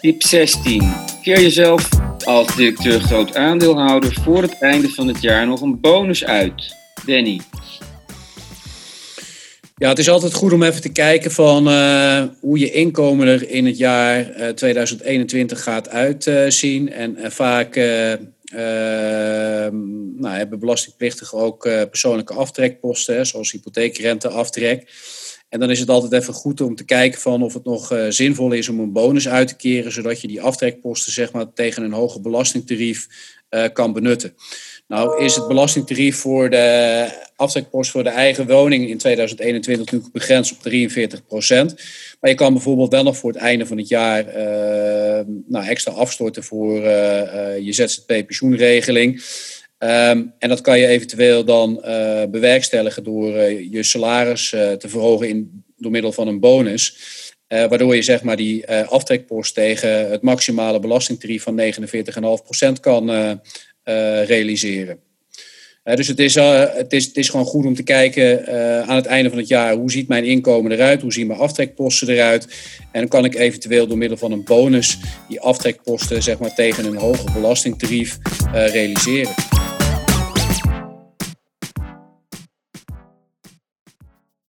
Tip 16. Keer jezelf als directeur groot aandeelhouder voor het einde van het jaar nog een bonus uit. Danny. Ja, het is altijd goed om even te kijken van uh, hoe je inkomen er in het jaar uh, 2021 gaat uitzien. en uh, vaak nou, hebben belastingplichtigen ook persoonlijke aftrekposten, hè, zoals hypotheekrenteaftrek. En dan is het altijd even goed om te kijken van of het nog uh, zinvol is om een bonus uit te keren, zodat je die aftrekposten zeg maar, tegen een hoger belastingtarief uh, kan benutten. Nou is het belastingtarief voor de aftrekpost voor de eigen woning in 2021 natuurlijk begrensd op 43% Maar je kan bijvoorbeeld wel nog voor het einde van het jaar uh, nou, extra afstorten voor je ZZP-pensioenregeling. Um, en dat kan je eventueel dan uh, bewerkstelligen door uh, je salaris uh, te verhogen in, door middel van een bonus. waardoor je zeg maar, die aftrekpost tegen het maximale belastingtarief van 49,5% kan realiseren. dus het is, het, is, het is gewoon goed om te kijken aan het einde van het jaar hoe ziet mijn inkomen eruit, hoe zien mijn aftrekposten eruit. En dan kan ik eventueel door middel van een bonus die aftrekposten zeg maar, tegen een hoger belastingtarief realiseren.